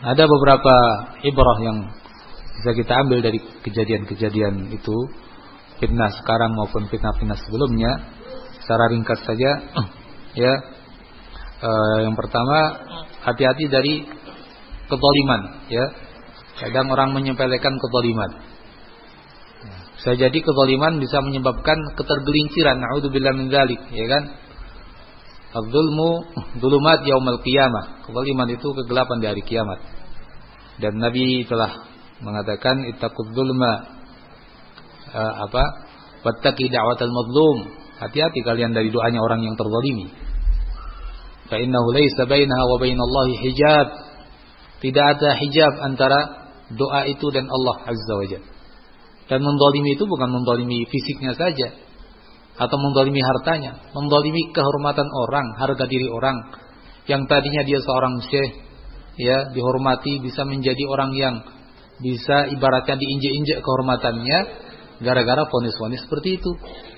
ada beberapa ibrah yang bisa kita ambil dari kejadian-kejadian itu. Fitnah sekarang maupun fitnah-fitnah sebelumnya. Secara ringkas saja ya. Uh, yang pertama hati-hati dari kezaliman ya. Kadang orang menyepelekan kezaliman. Bisa jadi kezaliman bisa menyebabkan ketergelinciran. Naudzubillah min ya kan Al-zulmu dulumat yaumil qiyamah. Kezaliman itu kegelapan di hari kiamat. Dan Nabi telah mengatakan ittaqud dzulma uh, apa? Wattaqi da'watal mazlum. Hati-hati kalian dari doanya orang yang terzalimi. Fa innahu laysa bainaha wa bainallahi hijab. Tidak ada hijab antara doa itu dan Allah Azza wa Jalla. Dan mendolimi itu bukan mendolimi fisiknya saja, atau mendolimi hartanya, mendolimi kehormatan orang, harga diri orang yang tadinya dia seorang syekh, ya dihormati bisa menjadi orang yang bisa ibaratnya diinjek-injek kehormatannya gara-gara fonis-fonis seperti itu.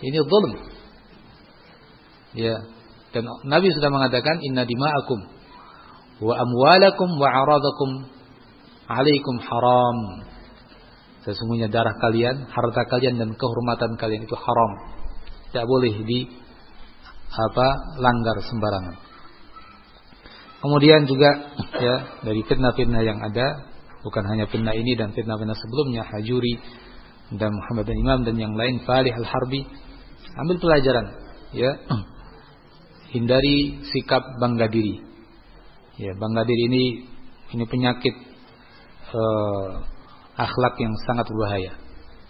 Ini zulm. Ya. Dan Nabi sudah mengatakan inna dima'akum wa amwalakum wa aradakum alaikum haram. Sesungguhnya darah kalian, harta kalian dan kehormatan kalian itu haram tidak boleh di apa langgar sembarangan. Kemudian juga ya dari fitnah-fitnah yang ada bukan hanya fitnah ini dan fitnah-fitnah sebelumnya Hajuri dan Muhammad dan Imam dan yang lain Falih Al-Harbi ambil pelajaran ya hindari sikap bangga diri. Ya, bangga diri ini ini penyakit uh, akhlak yang sangat berbahaya.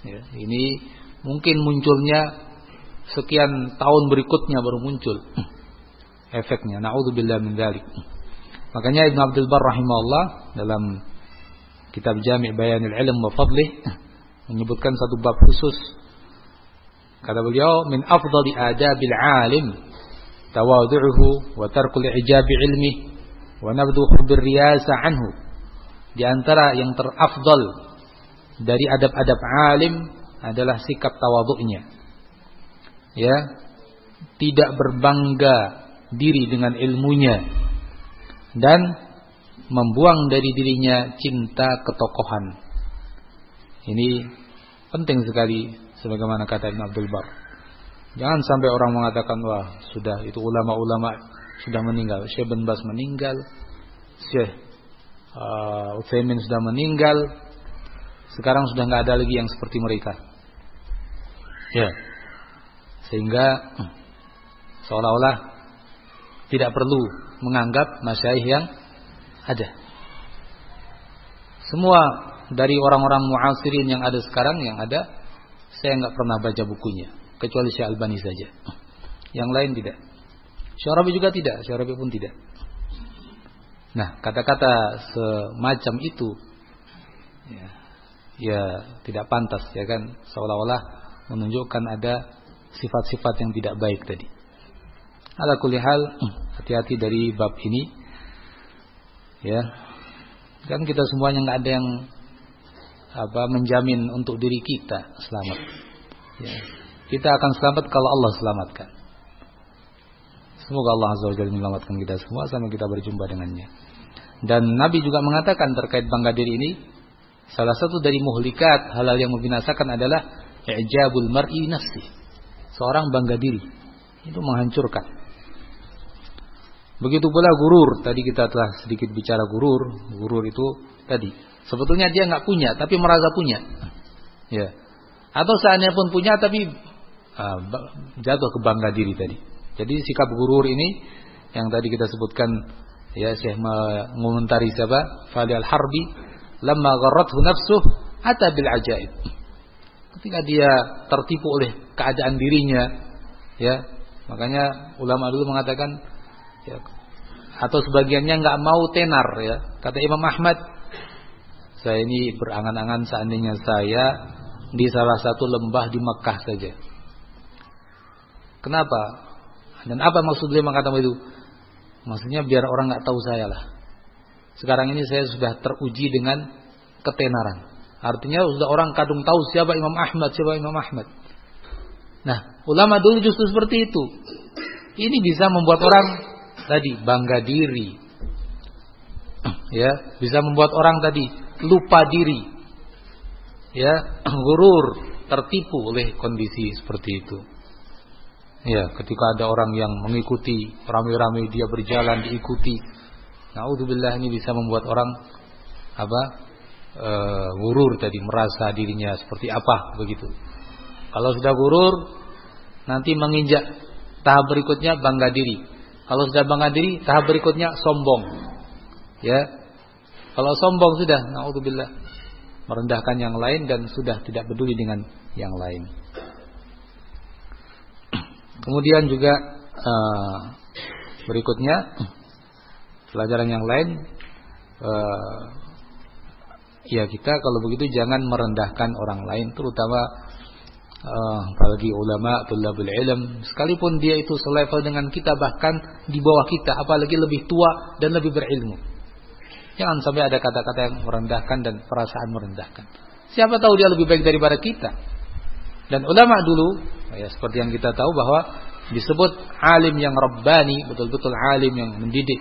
Ya, ini mungkin munculnya sekian tahun berikutnya baru muncul efeknya. Nauzubillah min dzalik. Makanya Ibn Abdul Bar rahimahullah dalam kitab Jami' Bayanil Ilm wa Fadlih menyebutkan satu bab khusus. Kata beliau, "Min afdali adabil alim tawadhu'uhu wa tarkul ijabi ilmi wa nabdhu hubbir riyasa anhu." Di antara yang terafdal dari adab-adab alim adalah sikap tawadhu'nya ya tidak berbangga diri dengan ilmunya dan membuang dari dirinya cinta ketokohan. Ini penting sekali sebagaimana kata Ibn Abdul Bar. Jangan sampai orang mengatakan wah sudah itu ulama-ulama sudah meninggal, Syekh bin Bas meninggal, Syekh uh, Utsaimin sudah meninggal, sekarang sudah nggak ada lagi yang seperti mereka. Ya, sehingga seolah-olah tidak perlu menganggap masyaih yang ada. Semua dari orang-orang muasirin yang ada sekarang yang ada saya nggak pernah baca bukunya kecuali Syekh Albani saja. Yang lain tidak. Syarabi juga tidak, Syarabi pun tidak. Nah, kata-kata semacam itu ya, ya tidak pantas ya kan seolah-olah menunjukkan ada sifat-sifat yang tidak baik tadi. Ala kulihal hati-hati dari bab ini. Ya. Kan kita semuanya nggak ada yang apa menjamin untuk diri kita selamat. Ya. Kita akan selamat kalau Allah selamatkan. Semoga Allah Azza wa menyelamatkan kita semua sampai kita berjumpa dengannya. Dan Nabi juga mengatakan terkait bangga diri ini, salah satu dari muhlikat halal yang membinasakan adalah i'jabul mar'i nafsi seorang bangga diri. Itu menghancurkan. Begitu pula gurur. Tadi kita telah sedikit bicara gurur. Gurur itu tadi. Sebetulnya dia nggak punya, tapi merasa punya. Ya. Atau seandainya pun punya, tapi uh, jatuh ke bangga diri tadi. Jadi sikap gurur ini yang tadi kita sebutkan ya Syekh mengomentari siapa? Fali al-Harbi lamma gharrathu nafsuh ata bil ajaib. Ketika dia tertipu oleh keadaan dirinya, ya, makanya ulama dulu mengatakan, ya, atau sebagiannya nggak mau tenar, ya. Kata Imam Ahmad, saya ini berangan-angan seandainya saya di salah satu lembah di Mekah saja. Kenapa? Dan apa maksud dia mengatakan itu? Maksudnya biar orang nggak tahu saya lah. Sekarang ini saya sudah teruji dengan ketenaran. Artinya sudah orang kadung tahu siapa Imam Ahmad, siapa Imam Ahmad. Nah, ulama dulu justru seperti itu. Ini bisa membuat orang tadi bangga diri. ya, bisa membuat orang tadi lupa diri. Ya, gurur, tertipu oleh kondisi seperti itu. Ya, ketika ada orang yang mengikuti ramai-ramai dia berjalan diikuti. Nauzubillah ini bisa membuat orang apa? E, gurur tadi merasa dirinya seperti apa begitu. Kalau sudah gurur nanti menginjak tahap berikutnya bangga diri. Kalau sudah bangga diri, tahap berikutnya sombong. Ya. Kalau sombong sudah naudzubillah merendahkan yang lain dan sudah tidak peduli dengan yang lain. Kemudian juga uh, berikutnya pelajaran yang lain uh, ya kita kalau begitu jangan merendahkan orang lain terutama uh, apalagi ulama tulabul ilm sekalipun dia itu selevel dengan kita bahkan di bawah kita apalagi lebih tua dan lebih berilmu jangan sampai ada kata-kata yang merendahkan dan perasaan merendahkan siapa tahu dia lebih baik daripada kita dan ulama dulu Ya, seperti yang kita tahu bahwa disebut alim yang rabbani, betul-betul alim yang mendidik.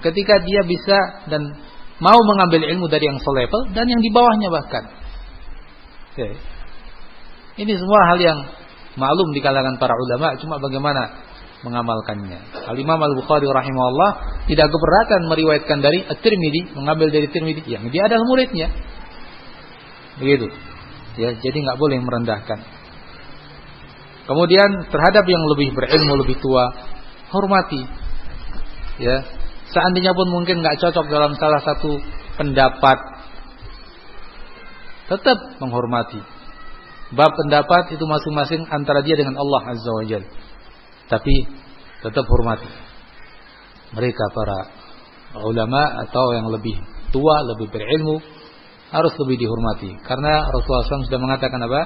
Ketika dia bisa dan mau mengambil ilmu dari yang selevel dan yang di bawahnya bahkan. Oke. Ini semua hal yang maklum di kalangan para ulama, cuma bagaimana mengamalkannya. Al-Imam Al-Bukhari rahimahullah tidak keberatan meriwayatkan dari At-Tirmidzi, mengambil dari Tirmidzi yang dia adalah muridnya. Begitu. Ya, jadi nggak boleh merendahkan. Kemudian terhadap yang lebih berilmu, lebih tua, hormati. Ya, seandainya pun mungkin nggak cocok dalam salah satu pendapat, tetap menghormati. Bab pendapat itu masing-masing antara dia dengan Allah Azza wa Jalla. Tapi tetap hormati. Mereka para ulama atau yang lebih tua, lebih berilmu harus lebih dihormati. Karena Rasulullah SAW sudah mengatakan apa?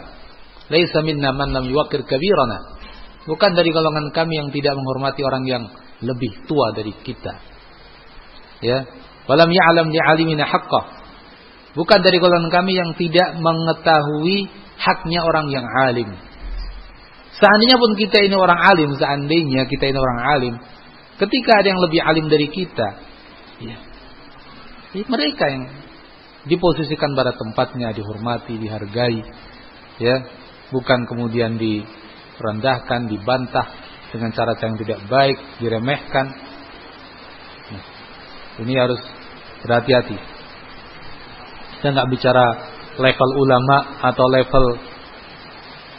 Laisa minna man lam yuwakir kabirana. Bukan dari golongan kami yang tidak menghormati orang yang lebih tua dari kita. Ya. Walam ya'lam li'alimina haqqah. Bukan dari golongan kami yang tidak mengetahui haknya orang yang alim. Seandainya pun kita ini orang alim, seandainya kita ini orang alim, ketika ada yang lebih alim dari kita, ya, mereka yang diposisikan pada tempatnya, dihormati, dihargai, ya, bukan kemudian direndahkan, dibantah dengan cara yang tidak baik, diremehkan. Nah, ini harus berhati-hati. Kita nggak bicara level ulama atau level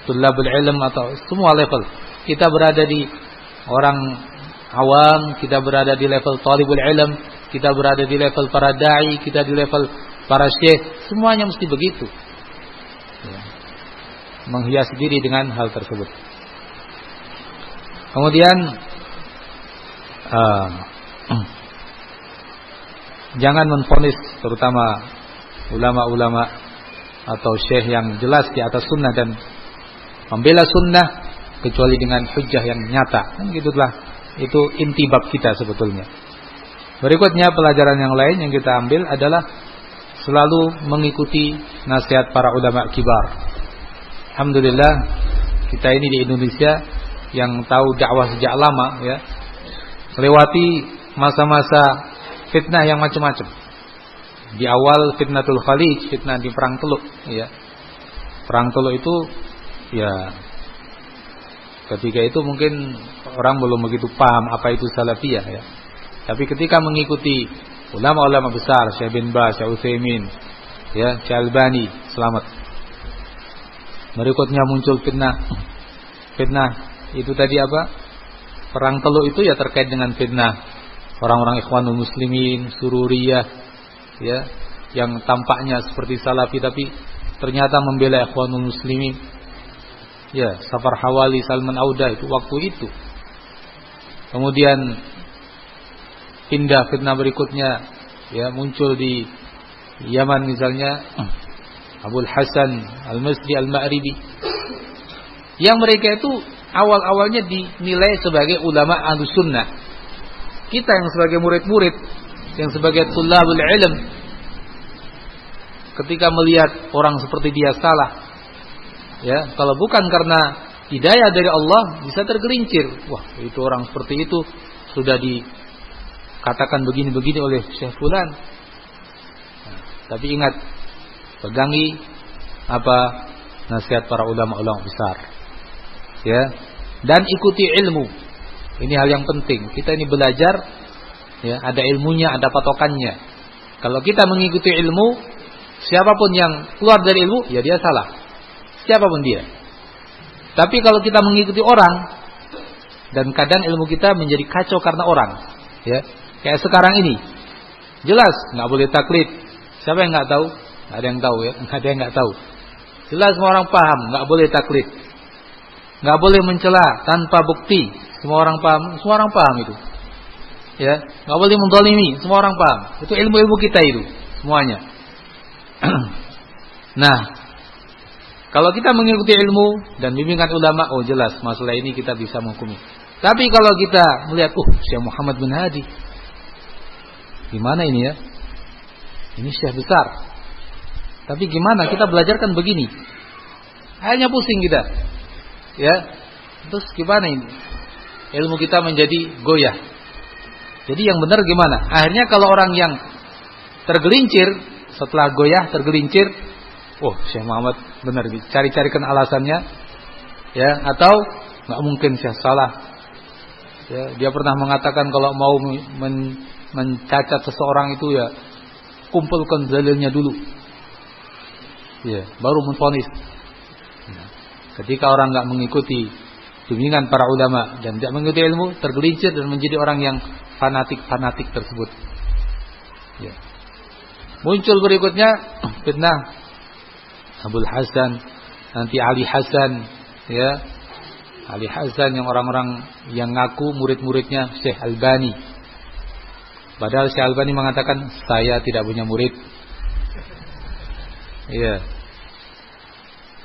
tulabul ilm atau semua level. Kita berada di orang awam, kita berada di level talibul ilm, kita berada di level para dai, kita di level para syekh, semuanya mesti begitu. Ya menghias diri dengan hal tersebut. Kemudian uh, jangan menfonis terutama ulama-ulama atau syekh yang jelas di atas sunnah dan membela sunnah kecuali dengan hujah yang nyata. Kan gitulah itu inti bab kita sebetulnya. Berikutnya pelajaran yang lain yang kita ambil adalah selalu mengikuti nasihat para ulama kibar Alhamdulillah kita ini di Indonesia yang tahu dakwah sejak lama ya melewati masa-masa fitnah yang macam-macam. Di awal fitnatul Khalid, fitnah di perang Teluk ya. Perang Teluk itu ya ketika itu mungkin orang belum begitu paham apa itu salafiyah ya. Tapi ketika mengikuti ulama-ulama besar Syekh bin Baz, Syekh Utsaimin, ya, Syekh Albani, selamat Berikutnya muncul fitnah. Fitnah itu tadi apa? Perang Teluk itu ya terkait dengan fitnah orang-orang Ikhwanul Muslimin, Sururiyah ya, yang tampaknya seperti Salafi tapi ternyata membela Ikhwanul Muslimin. Ya, Safar Hawali Salman Auda itu waktu itu. Kemudian pindah fitnah berikutnya ya muncul di Yaman misalnya Abul Hasan Al-Masdi Al-Ma'ribi yang mereka itu awal-awalnya dinilai sebagai ulama ahlu sunnah kita yang sebagai murid-murid yang sebagai tulabul ilm ketika melihat orang seperti dia salah ya kalau bukan karena hidayah dari Allah bisa tergelincir wah itu orang seperti itu sudah dikatakan begini-begini oleh Syekh Fulan Tapi ingat, pegangi apa nasihat para ulama-ulama besar. Ya. Dan ikuti ilmu. Ini hal yang penting. Kita ini belajar ya, ada ilmunya, ada patokannya. Kalau kita mengikuti ilmu, siapa pun yang keluar dari ilmu, ya dia salah. Siapa pun dia. Tapi kalau kita mengikuti orang dan kadang ilmu kita menjadi kacau karena orang, ya. Kayak sekarang ini. Jelas nggak boleh taklid. Siapa yang nggak tahu? Gak ada yang tahu ya, nggak ada yang nggak tahu. Jelas semua orang paham, nggak boleh taklid. Nggak boleh mencela tanpa bukti. Semua orang paham, semua orang paham itu. Ya, nggak boleh mendolimi, semua orang paham. Itu ilmu-ilmu kita itu, semuanya. nah, kalau kita mengikuti ilmu dan bimbingan ulama, oh jelas masalah ini kita bisa menghukumi. Tapi kalau kita melihat, uh, Syekh Muhammad bin Hadi, gimana ini ya? Ini Syekh besar, tapi gimana kita belajarkan begini? Hanya pusing kita. Ya. Terus gimana ini? Ilmu kita menjadi goyah. Jadi yang benar gimana? Akhirnya kalau orang yang tergelincir setelah goyah tergelincir, oh Syekh Muhammad benar cari-carikan alasannya ya atau nggak mungkin Syekh salah. Ya, dia pernah mengatakan kalau mau men mencacat seseorang itu ya kumpulkan dalilnya dulu ya, baru menfonis. Ya. Ketika orang nggak mengikuti bimbingan para ulama dan tidak mengikuti ilmu, tergelincir dan menjadi orang yang fanatik-fanatik tersebut. Ya. Muncul berikutnya fitnah Abdul Hasan, nanti Ali Hasan, ya. Ali Hasan yang orang-orang yang ngaku murid-muridnya Syekh Albani. Padahal Syekh Albani mengatakan saya tidak punya murid. Iya.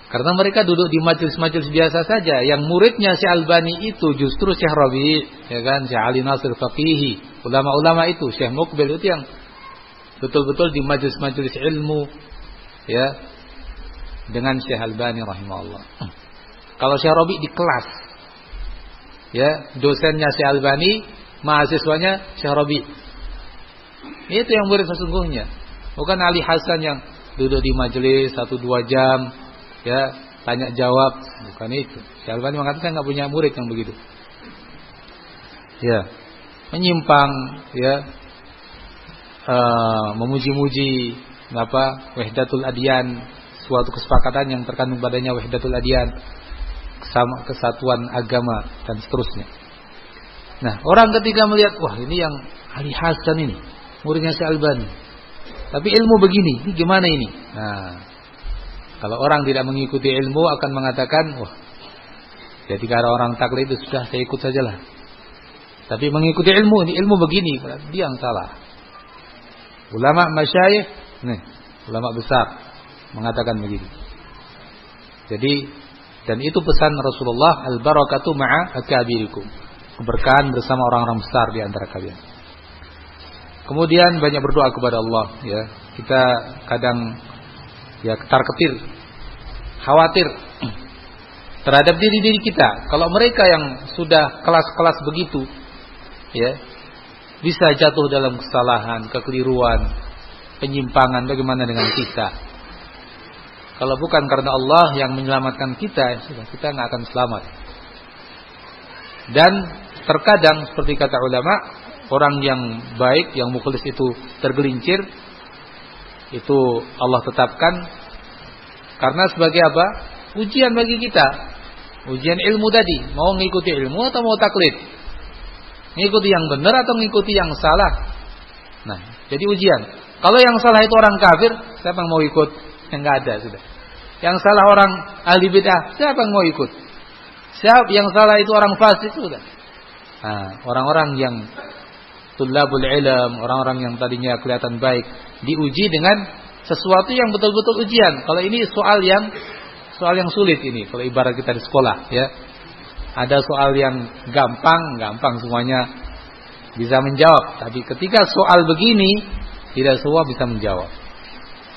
Karena mereka duduk di majelis-majelis biasa saja. Yang muridnya si Albani itu justru Syekh Rabi, ya kan, Syekh Ali Nasir Faqihi, ulama-ulama itu, Syekh Mukbil itu yang betul-betul di majelis-majelis ilmu, ya, dengan Syekh Albani rahimahullah. Kalau Syekh Rabi di kelas, ya, dosennya Syekh Albani, mahasiswanya Syekh Rabi. Itu yang murid sesungguhnya. Bukan Ali Hasan yang duduk di majelis satu dua jam, ya tanya jawab, bukan itu. Syalbani mengatakan nggak punya murid yang begitu. Ya, menyimpang, ya, uh, memuji-muji apa wahdatul adian, suatu kesepakatan yang terkandung padanya wahdatul adian, sama kesatuan agama dan seterusnya. Nah, orang ketika melihat, wah ini yang Ali Hasan ini, muridnya si Albani, tapi ilmu begini, ini gimana ini? Nah, kalau orang tidak mengikuti ilmu akan mengatakan, wah, jadi kalau orang taklid itu sudah saya ikut sajalah. Tapi mengikuti ilmu, ini ilmu begini, dia yang salah. Ulama masyayikh, nih, ulama besar mengatakan begini. Jadi dan itu pesan Rasulullah al-barakatu ma'a akabirikum. Keberkahan bersama orang-orang besar di antara kalian. Kemudian banyak berdoa kepada Allah ya. Kita kadang ya ketar-ketir khawatir terhadap diri-diri kita. Kalau mereka yang sudah kelas-kelas begitu ya bisa jatuh dalam kesalahan, kekeliruan, penyimpangan bagaimana dengan kita? Kalau bukan karena Allah yang menyelamatkan kita, ya kita nggak akan selamat. Dan terkadang seperti kata ulama, orang yang baik, yang mukhlis itu tergelincir, itu Allah tetapkan karena sebagai apa? Ujian bagi kita. Ujian ilmu tadi, mau ngikuti ilmu atau mau taklid? Ngikuti yang benar atau ngikuti yang salah? Nah, jadi ujian. Kalau yang salah itu orang kafir, siapa yang mau ikut? Yang enggak ada sudah. Yang salah orang ahli bid'ah, siapa yang mau ikut? Siapa yang salah itu orang fasik sudah. Nah, orang-orang yang tulabul ilm, orang-orang yang tadinya kelihatan baik, diuji dengan sesuatu yang betul-betul ujian. Kalau ini soal yang soal yang sulit ini, kalau ibarat kita di sekolah, ya. Ada soal yang gampang, gampang semuanya bisa menjawab. Tapi ketika soal begini, tidak semua bisa menjawab.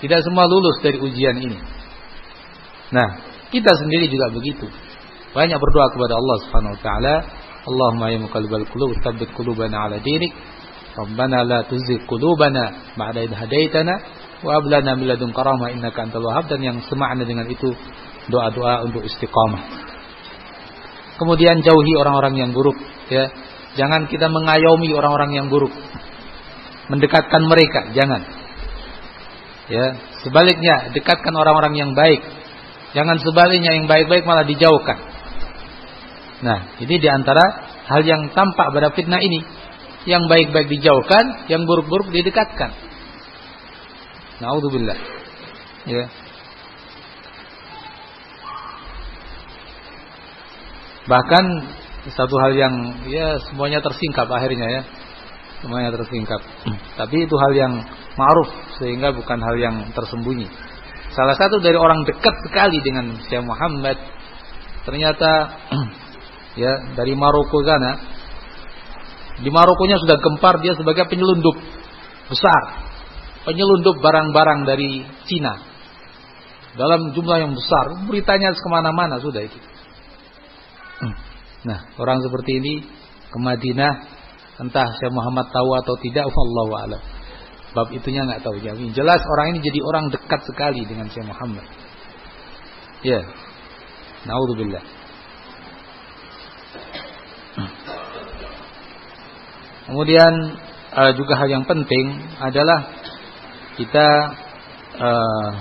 Tidak semua lulus dari ujian ini. Nah, kita sendiri juga begitu. Banyak berdoa kepada Allah Subhanahu wa taala Allahumma ya muqallibal qulub tsabbit qulubana ala dinik Rabbana la tuzigh qulubana ba'da idh hadaitana wa ablana min ladun karama innaka antal wahhab dan yang semakna dengan itu doa-doa untuk istiqamah. Kemudian jauhi orang-orang yang buruk ya. Jangan kita mengayomi orang-orang yang buruk. Mendekatkan mereka, jangan. Ya, sebaliknya dekatkan orang-orang yang baik. Jangan sebaliknya yang baik-baik malah dijauhkan. Nah, ini di antara hal yang tampak pada fitnah ini. Yang baik-baik dijauhkan, yang buruk-buruk didekatkan. Naudzubillah. Ya. Bahkan satu hal yang ya semuanya tersingkap akhirnya ya. Semuanya tersingkap. Tapi itu hal yang ma'ruf sehingga bukan hal yang tersembunyi. Salah satu dari orang dekat sekali dengan Syekh Muhammad ternyata ya dari Maroko sana. Di Marokonya sudah gempar dia sebagai penyelundup besar penyelundup barang-barang dari Cina dalam jumlah yang besar. Beritanya ke mana-mana sudah itu. Hmm. Nah, orang seperti ini ke Madinah, entah Syekh Muhammad tahu atau tidak, wallahu a'lam. Bab itunya nggak tahu. Jadi jelas orang ini jadi orang dekat sekali dengan Syekh Muhammad. Ya. Naudzubillah. Kemudian uh, juga hal yang penting adalah kita uh,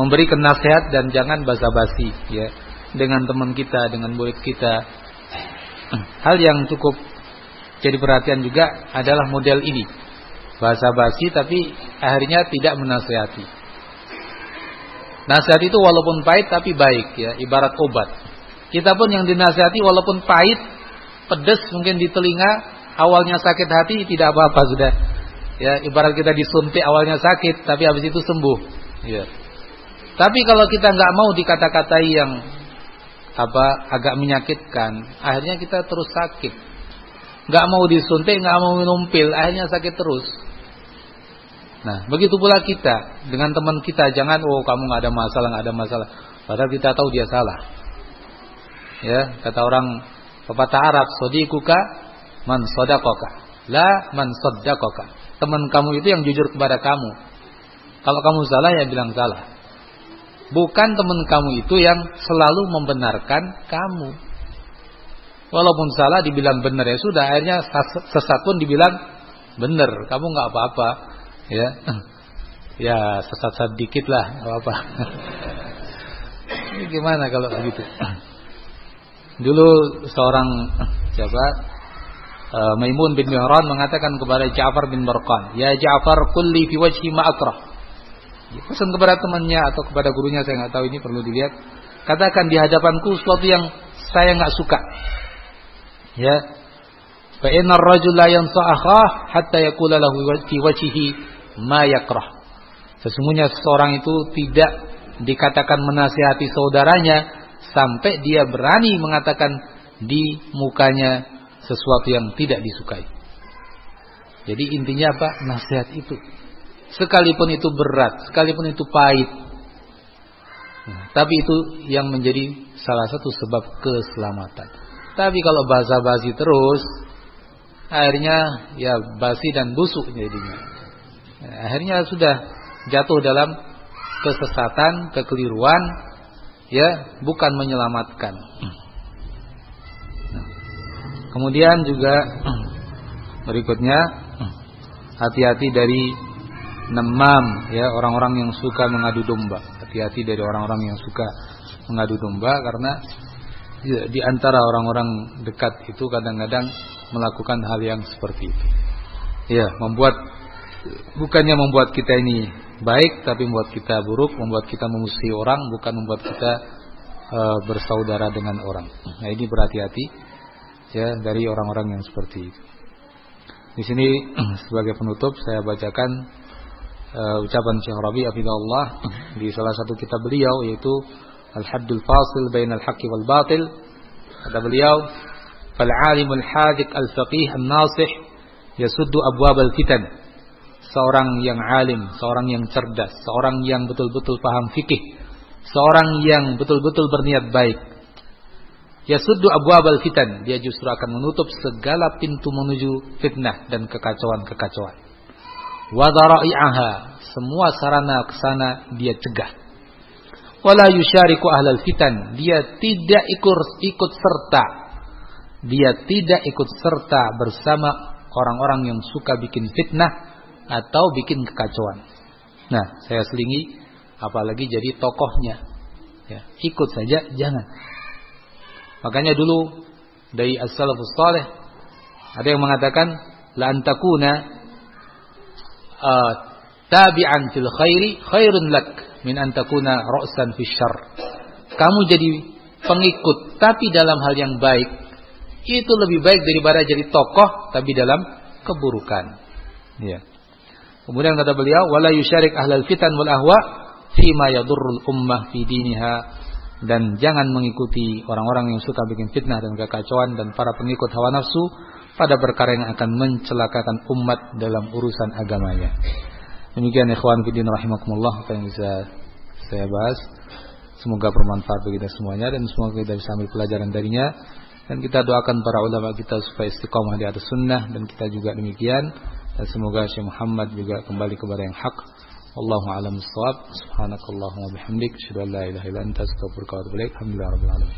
memberikan nasihat dan jangan basa-basi ya dengan teman kita, dengan murid kita. Hal yang cukup jadi perhatian juga adalah model ini. Basa-basi tapi akhirnya tidak menasihati. Nasihat itu walaupun pahit tapi baik ya, ibarat obat. Kita pun yang dinasihati walaupun pahit, pedes mungkin di telinga, awalnya sakit hati tidak apa-apa sudah Ya, ibarat kita disuntik awalnya sakit, tapi habis itu sembuh. Ya. Tapi kalau kita nggak mau dikata-katai yang apa agak menyakitkan, akhirnya kita terus sakit. Nggak mau disuntik, nggak mau minum pil, akhirnya sakit terus. Nah, begitu pula kita dengan teman kita, jangan oh kamu nggak ada masalah, nggak ada masalah. Padahal kita tahu dia salah. Ya, kata orang pepatah Arab, "Sodikuka man sodakoka, la man sodakoka." teman kamu itu yang jujur kepada kamu. Kalau kamu salah ya bilang salah. Bukan teman kamu itu yang selalu membenarkan kamu. Walaupun salah dibilang benar ya sudah akhirnya sesat pun dibilang benar. Kamu nggak apa-apa ya. Ya sesat sedikit lah apa-apa. Gimana kalau begitu? Dulu seorang siapa Eh, Maimun bin Mihran mengatakan kepada Ja'far bin Barqan, "Ya Ja'far, kulli fi wajhi ma akrah." Pesan kepada temannya atau kepada gurunya saya nggak tahu ini perlu dilihat. Katakan di hadapanku sesuatu yang saya nggak suka. Ya. Fa innar rajula yansa'aha hatta yaqula lahu fi wajhihi ma yakrah. Sesungguhnya seseorang itu tidak dikatakan menasihati saudaranya sampai dia berani mengatakan di mukanya sesuatu yang tidak disukai. Jadi intinya apa? Nasihat itu. Sekalipun itu berat, sekalipun itu pahit. Nah, tapi itu yang menjadi salah satu sebab keselamatan. Tapi kalau basa-basi terus, akhirnya ya basi dan busuk jadinya. Akhirnya sudah jatuh dalam kesesatan, kekeliruan, ya bukan menyelamatkan. Kemudian juga berikutnya hati-hati dari nemam ya orang-orang yang suka mengadu domba. Hati-hati dari orang-orang yang suka mengadu domba karena ya, di antara orang-orang dekat itu kadang-kadang melakukan hal yang seperti itu. Ya, membuat bukannya membuat kita ini baik tapi membuat kita buruk, membuat kita memusuhi orang, bukan membuat kita uh, bersaudara dengan orang. Nah, ini berhati-hati ya dari orang-orang yang seperti itu. Di sini sebagai penutup saya bacakan uh, ucapan Syekh Rabi Abidullah di salah satu kitab beliau yaitu Al-Haddul Fasil Bain Al-Haqqi wal Batil. Kata beliau, "Fal 'alimul hadik al-faqih an-nasih yasuddu abwab al-fitan." Seorang yang alim, seorang yang cerdas, seorang yang betul-betul paham fikih, seorang yang betul-betul berniat baik, Yasuddu abwabal fitan. Dia justru akan menutup segala pintu menuju fitnah dan kekacauan-kekacauan. Wadara'i'aha. semua sarana ke sana dia cegah. Wala yusyariku ahlal fitan, dia tidak ikut ikut serta. Dia tidak ikut serta bersama orang-orang yang suka bikin fitnah atau bikin kekacauan. Nah, saya selingi apalagi jadi tokohnya. Ya, ikut saja jangan. Makanya dulu dari as-salafus ada yang mengatakan la antakuna uh, tabi'an fil khairi khairun lak min antakuna ra'san fis. Kamu jadi pengikut tapi dalam hal yang baik itu lebih baik daripada jadi tokoh tapi dalam keburukan. Ya. Kemudian kata beliau wala yusyarik ahlal fitan wal ahwa fi ma yadurrul ummah fi diniha dan jangan mengikuti orang-orang yang suka bikin fitnah dan kekacauan dan para pengikut hawa nafsu pada perkara yang akan mencelakakan umat dalam urusan agamanya. Demikian ikhwan fillah rahimakumullah apa yang bisa saya bahas. Semoga bermanfaat bagi kita semuanya dan semoga kita bisa ambil pelajaran darinya dan kita doakan para ulama kita supaya istiqomah di atas sunnah dan kita juga demikian dan semoga Syekh Muhammad juga kembali kepada yang hak. Wallahu a'lam bissawab. Subhanakallahumma wa bihamdik, asyhadu an la ilaha illa anta, astaghfiruka wa atubu ilaik. Alhamdulillahirabbil alamin.